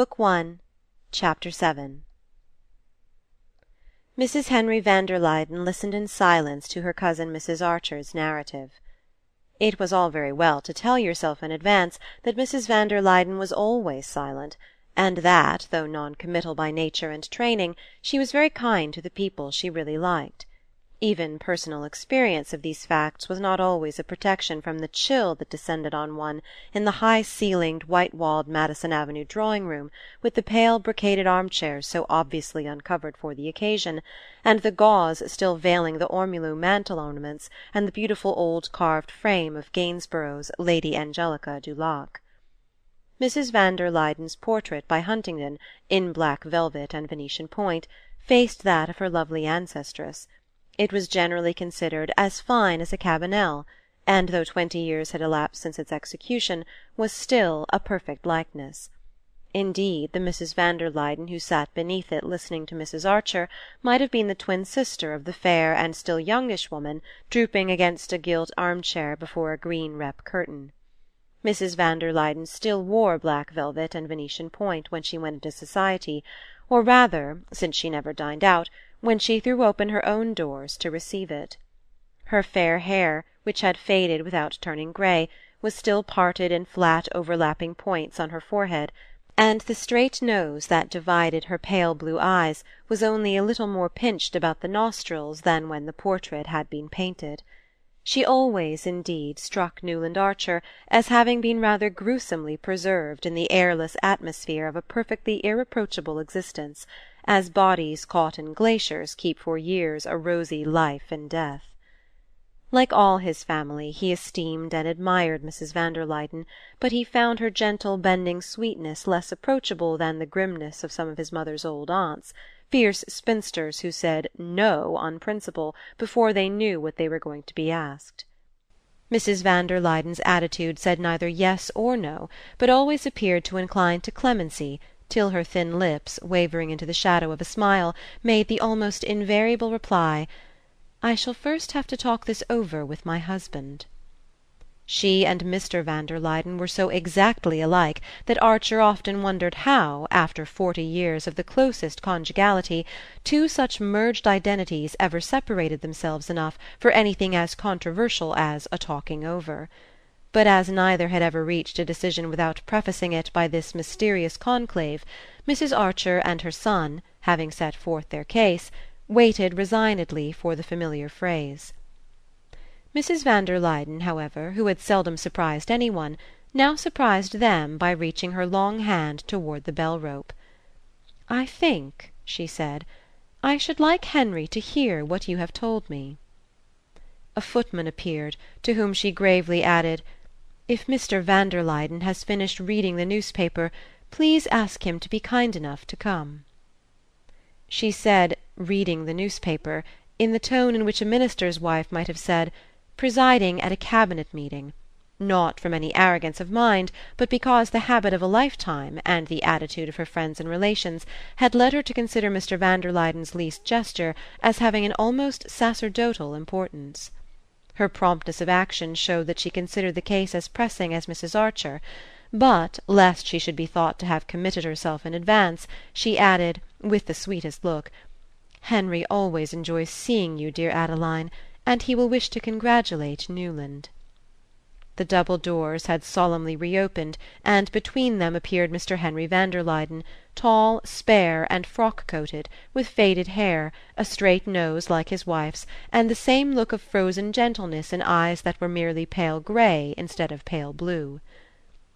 Book One, Chapter Seven Mrs. Henry van der Luyden listened in silence to her cousin Mrs. Archer's narrative. It was all very well to tell yourself in advance that Mrs. van der Luyden was always silent, and that, though non committal by nature and training, she was very kind to the people she really liked. Even personal experience of these facts was not always a protection from the chill that descended on one in the high ceilinged white walled Madison Avenue drawing room, with the pale brocaded armchairs so obviously uncovered for the occasion, and the gauze still veiling the ormolu mantel ornaments and the beautiful old carved frame of Gainsborough's Lady Angelica du Lac. Mrs. van der Luyden's portrait by Huntington, in black velvet and Venetian point, faced that of her lovely ancestress. It was generally considered as fine as a Cabanel, and though twenty years had elapsed since its execution, was still a perfect likeness. Indeed, the Mrs. van der Luyden who sat beneath it listening to Mrs. Archer might have been the twin sister of the fair and still youngish woman drooping against a gilt armchair before a green rep curtain. Mrs. van der Luyden still wore black velvet and Venetian point when she went into society, or rather, since she never dined out when she threw open her own doors to receive it. Her fair hair, which had faded without turning grey, was still parted in flat overlapping points on her forehead, and the straight nose that divided her pale blue eyes was only a little more pinched about the nostrils than when the portrait had been painted. She always, indeed, struck Newland Archer as having been rather gruesomely preserved in the airless atmosphere of a perfectly irreproachable existence as bodies caught in glaciers keep for years a rosy life in death. Like all his family, he esteemed and admired Mrs. van der Luyden, but he found her gentle bending sweetness less approachable than the grimness of some of his mother's old aunts, fierce spinsters who said "No" on principle before they knew what they were going to be asked. Mrs. van der Luyden's attitude said neither yes or no, but always appeared to incline to clemency till her thin lips, wavering into the shadow of a smile, made the almost invariable reply: "I shall first have to talk this over with my husband." She and Mr. van der Luyden were so exactly alike that Archer often wondered how, after forty years of the closest conjugality, two such merged identities ever separated themselves enough for anything as controversial as a talking over but as neither had ever reached a decision without prefacing it by this mysterious conclave, Mrs. Archer and her son, having set forth their case, waited resignedly for the familiar phrase. Mrs. van der Luyden, however, who had seldom surprised any one, now surprised them by reaching her long hand toward the bell rope. "I think," she said, "I should like Henry to hear what you have told me." A footman appeared, to whom she gravely added. If Mr. van der Luyden has finished reading the newspaper, please ask him to be kind enough to come." She said "reading the newspaper" in the tone in which a minister's wife might have said "presiding at a cabinet meeting," not from any arrogance of mind, but because the habit of a lifetime, and the attitude of her friends and relations, had led her to consider Mr. van der Luyden's least gesture as having an almost sacerdotal importance. Her promptness of action showed that she considered the case as pressing as Mrs. Archer; but, lest she should be thought to have committed herself in advance, she added, with the sweetest look: "Henry always enjoys seeing you, dear Adeline, and he will wish to congratulate Newland." The double doors had solemnly reopened, and between them appeared Mr. Henry van der Luyden, tall, spare and frock coated, with faded hair, a straight nose like his wife's, and the same look of frozen gentleness in eyes that were merely pale grey instead of pale blue.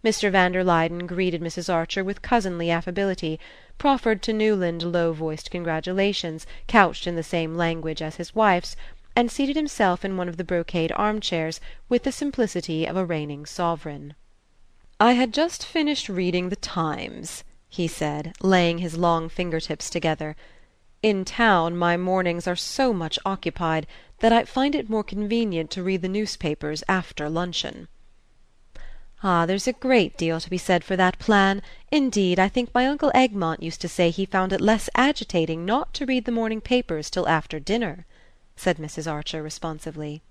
Mr. van der Luyden greeted Mrs. Archer with cousinly affability, proffered to Newland low voiced congratulations, couched in the same language as his wife's and seated himself in one of the brocade armchairs with the simplicity of a reigning sovereign. "I had just finished reading the Times," he said, laying his long finger tips together. "In town my mornings are so much occupied that I find it more convenient to read the newspapers after luncheon." "Ah, there's a great deal to be said for that plan. Indeed, I think my uncle Egmont used to say he found it less agitating not to read the morning papers till after dinner said Mrs. Archer responsively.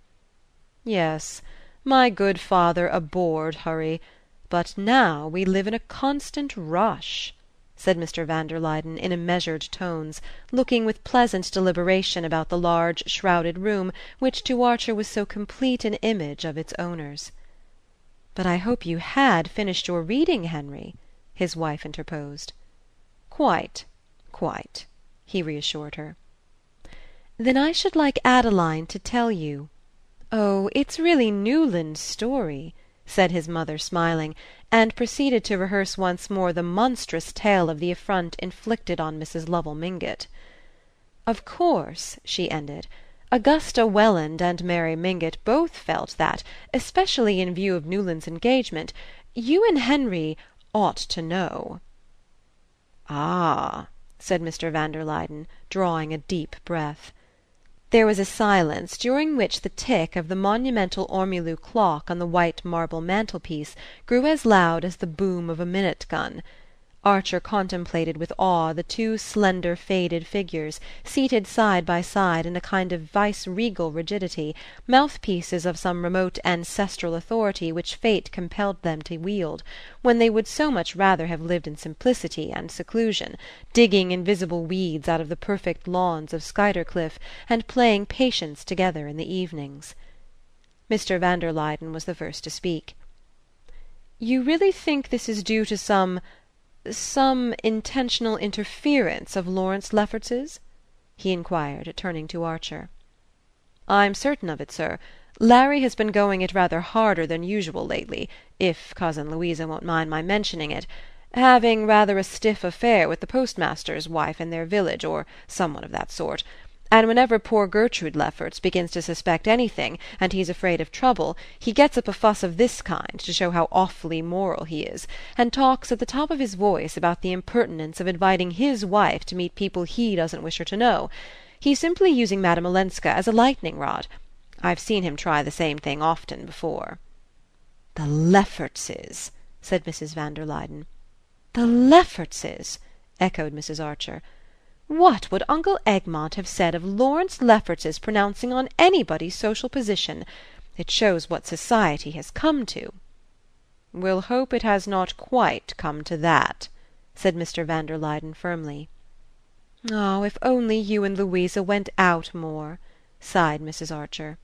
"Yes, my good father abhorred hurry; but now we live in a constant rush." said Mr. van der Luyden in measured tones, looking with pleasant deliberation about the large shrouded room which to Archer was so complete an image of its owners. "But I hope you HAD finished your reading, Henry," his wife interposed. "Quite, quite," he reassured her. "Then I should like Adeline to tell you oh, it's really Newland's story!" said his mother smiling, and proceeded to rehearse once more the monstrous tale of the affront inflicted on Mrs. Lovell Mingott. "Of course," she ended, "Augusta Welland and Mary Mingott both felt that, especially in view of Newland's engagement, you and Henry ought to know." "Ah!" said Mr. van der Luyden, drawing a deep breath. There was a silence during which the tick of the monumental ormolu clock on the white marble mantelpiece grew as loud as the boom of a minute gun. Archer contemplated with awe the two slender faded figures, seated side by side in a kind of vice-regal rigidity, mouthpieces of some remote ancestral authority which fate compelled them to wield, when they would so much rather have lived in simplicity and seclusion, digging invisible weeds out of the perfect lawns of Skuytercliff and playing patience together in the evenings. Mr. van der Luyden was the first to speak. "You really think this is due to some some intentional interference of Lawrence Lefferts's?" he enquired, turning to Archer. "I'm certain of it, sir. Larry has been going it rather harder than usual lately, if cousin Louisa won't mind my mentioning it having rather a stiff affair with the postmaster's wife in their village, or some one of that sort and whenever poor Gertrude Lefferts begins to suspect anything, and he's afraid of trouble, he gets up a fuss of this kind to show how awfully moral he is, and talks at the top of his voice about the impertinence of inviting his wife to meet people he doesn't wish her to know. He's simply using Madame Olenska as a lightning rod. I've seen him try the same thing often before." "The Leffertses!" said Mrs. van der Luyden. "The Leffertses!" echoed Mrs. Archer. What would Uncle Egmont have said of Lawrence Lefferts's pronouncing on anybody's social position? It shows what society has come to." "We'll hope it has not quite come to that," said Mr. van der Luyden firmly. "Oh, if only you and Louisa went out more!" sighed Mrs. Archer.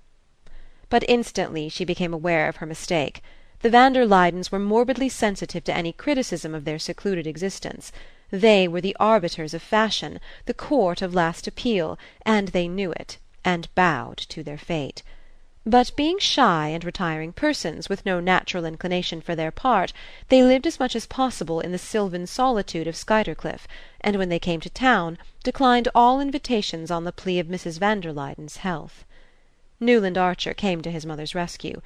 But instantly she became aware of her mistake. The Van der Luydens were morbidly sensitive to any criticism of their secluded existence. They were the arbiters of fashion, the court of last appeal, and they knew it, and bowed to their fate. But being shy and retiring persons, with no natural inclination for their part, they lived as much as possible in the sylvan solitude of Skuytercliff, and when they came to town declined all invitations on the plea of Mrs. van der Luyden's health. Newland Archer came to his mother's rescue.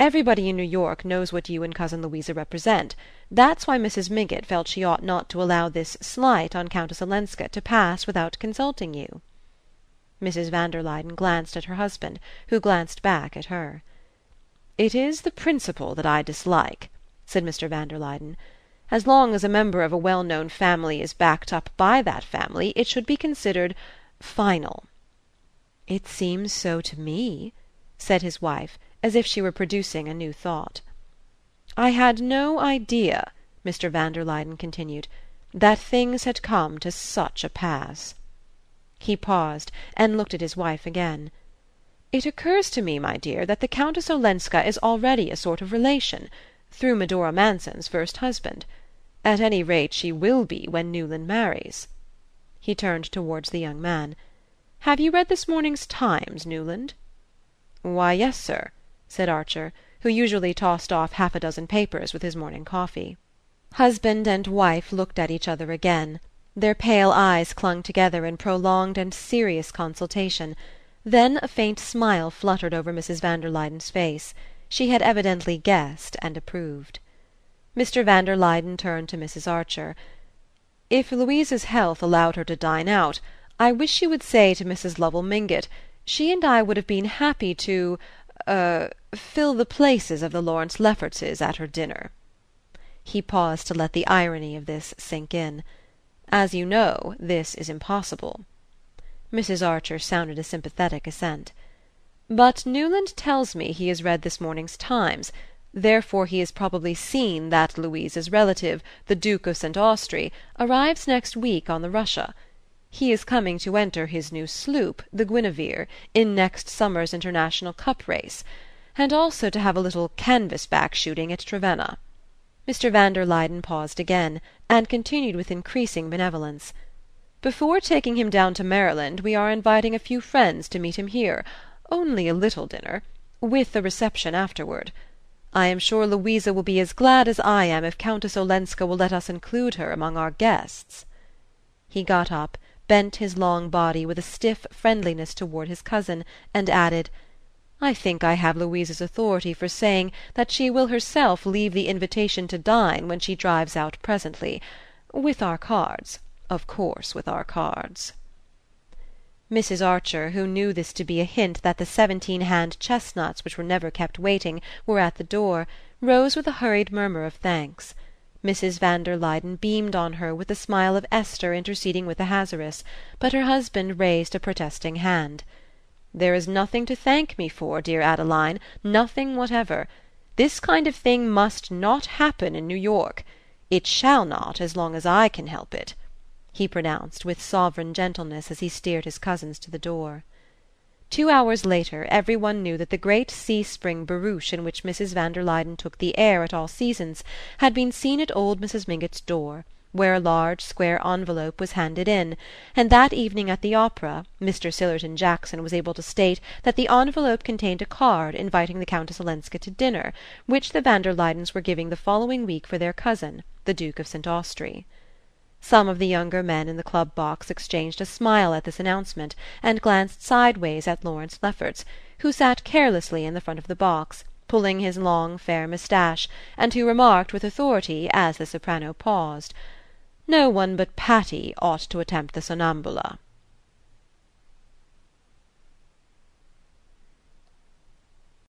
Everybody in New York knows what you and cousin Louisa represent. That's why Mrs. Mingott felt she ought not to allow this slight on Countess Olenska to pass without consulting you." Mrs. van der Luyden glanced at her husband, who glanced back at her. "It is the principle that I dislike," said Mr. van der Luyden. "As long as a member of a well known family is backed up by that family it should be considered final." "It seems so to me," said his wife as if she were producing a new thought. "I had no idea," Mr. van der Luyden continued, "that things had come to such a pass." He paused, and looked at his wife again. "It occurs to me, my dear, that the Countess Olenska is already a sort of relation through Medora Manson's first husband. At any rate she will be when Newland marries." He turned towards the young man. "Have you read this morning's Times, Newland?" "Why, yes, sir said Archer, who usually tossed off half a dozen papers with his morning coffee. Husband and wife looked at each other again. Their pale eyes clung together in prolonged and serious consultation. Then a faint smile fluttered over Mrs. van der Luyden's face. She had evidently guessed and approved. Mr. van der Luyden turned to Mrs. Archer. "If Louisa's health allowed her to dine out, I wish you would say to Mrs. Lovell Mingott she and I would have been happy to er fill the places of the Lawrence Leffertses at her dinner." He paused to let the irony of this sink in. "As you know, this is impossible." Mrs. Archer sounded a sympathetic assent. "But Newland tells me he has read this morning's Times. Therefore he has probably seen that Louisa's relative, the Duke of St. Austrey, arrives next week on the Russia. He is coming to enter his new sloop, the Guinevere, in next summer's international cup race, and also to have a little canvas-back shooting at Trevenna." Mr. van der Luyden paused again, and continued with increasing benevolence. "Before taking him down to Maryland we are inviting a few friends to meet him here only a little dinner with a reception afterward. I am sure Louisa will be as glad as I am if Countess Olenska will let us include her among our guests." He got up, bent his long body with a stiff friendliness toward his cousin, and added: "I think I have Louisa's authority for saying that she will herself leave the invitation to dine when she drives out presently with our cards of course with our cards." Mrs. Archer, who knew this to be a hint that the seventeen hand chestnuts which were never kept waiting were at the door, rose with a hurried murmur of thanks. Mrs. van der Luyden beamed on her with the smile of Esther interceding with Ahasuerus, but her husband raised a protesting hand. "There is nothing to thank me for, dear Adeline, nothing whatever. This kind of thing must not happen in New York. It shall not as long as I can help it he pronounced with sovereign gentleness as he steered his cousins to the door. Two hours later every one knew that the great C-spring barouche in which Mrs. van der Luyden took the air at all seasons had been seen at old Mrs. Mingott's door, where a large square envelope was handed in, and that evening at the opera Mr. Sillerton Jackson was able to state that the envelope contained a card inviting the Countess Olenska to dinner, which the van der Luydens were giving the following week for their cousin, the Duke of St. Austrey. Some of the younger men in the club box exchanged a smile at this announcement and glanced sideways at Lawrence Lefferts, who sat carelessly in the front of the box, pulling his long fair moustache, and who remarked with authority, as the soprano paused: "No one but Patti ought to attempt the Sonnambula."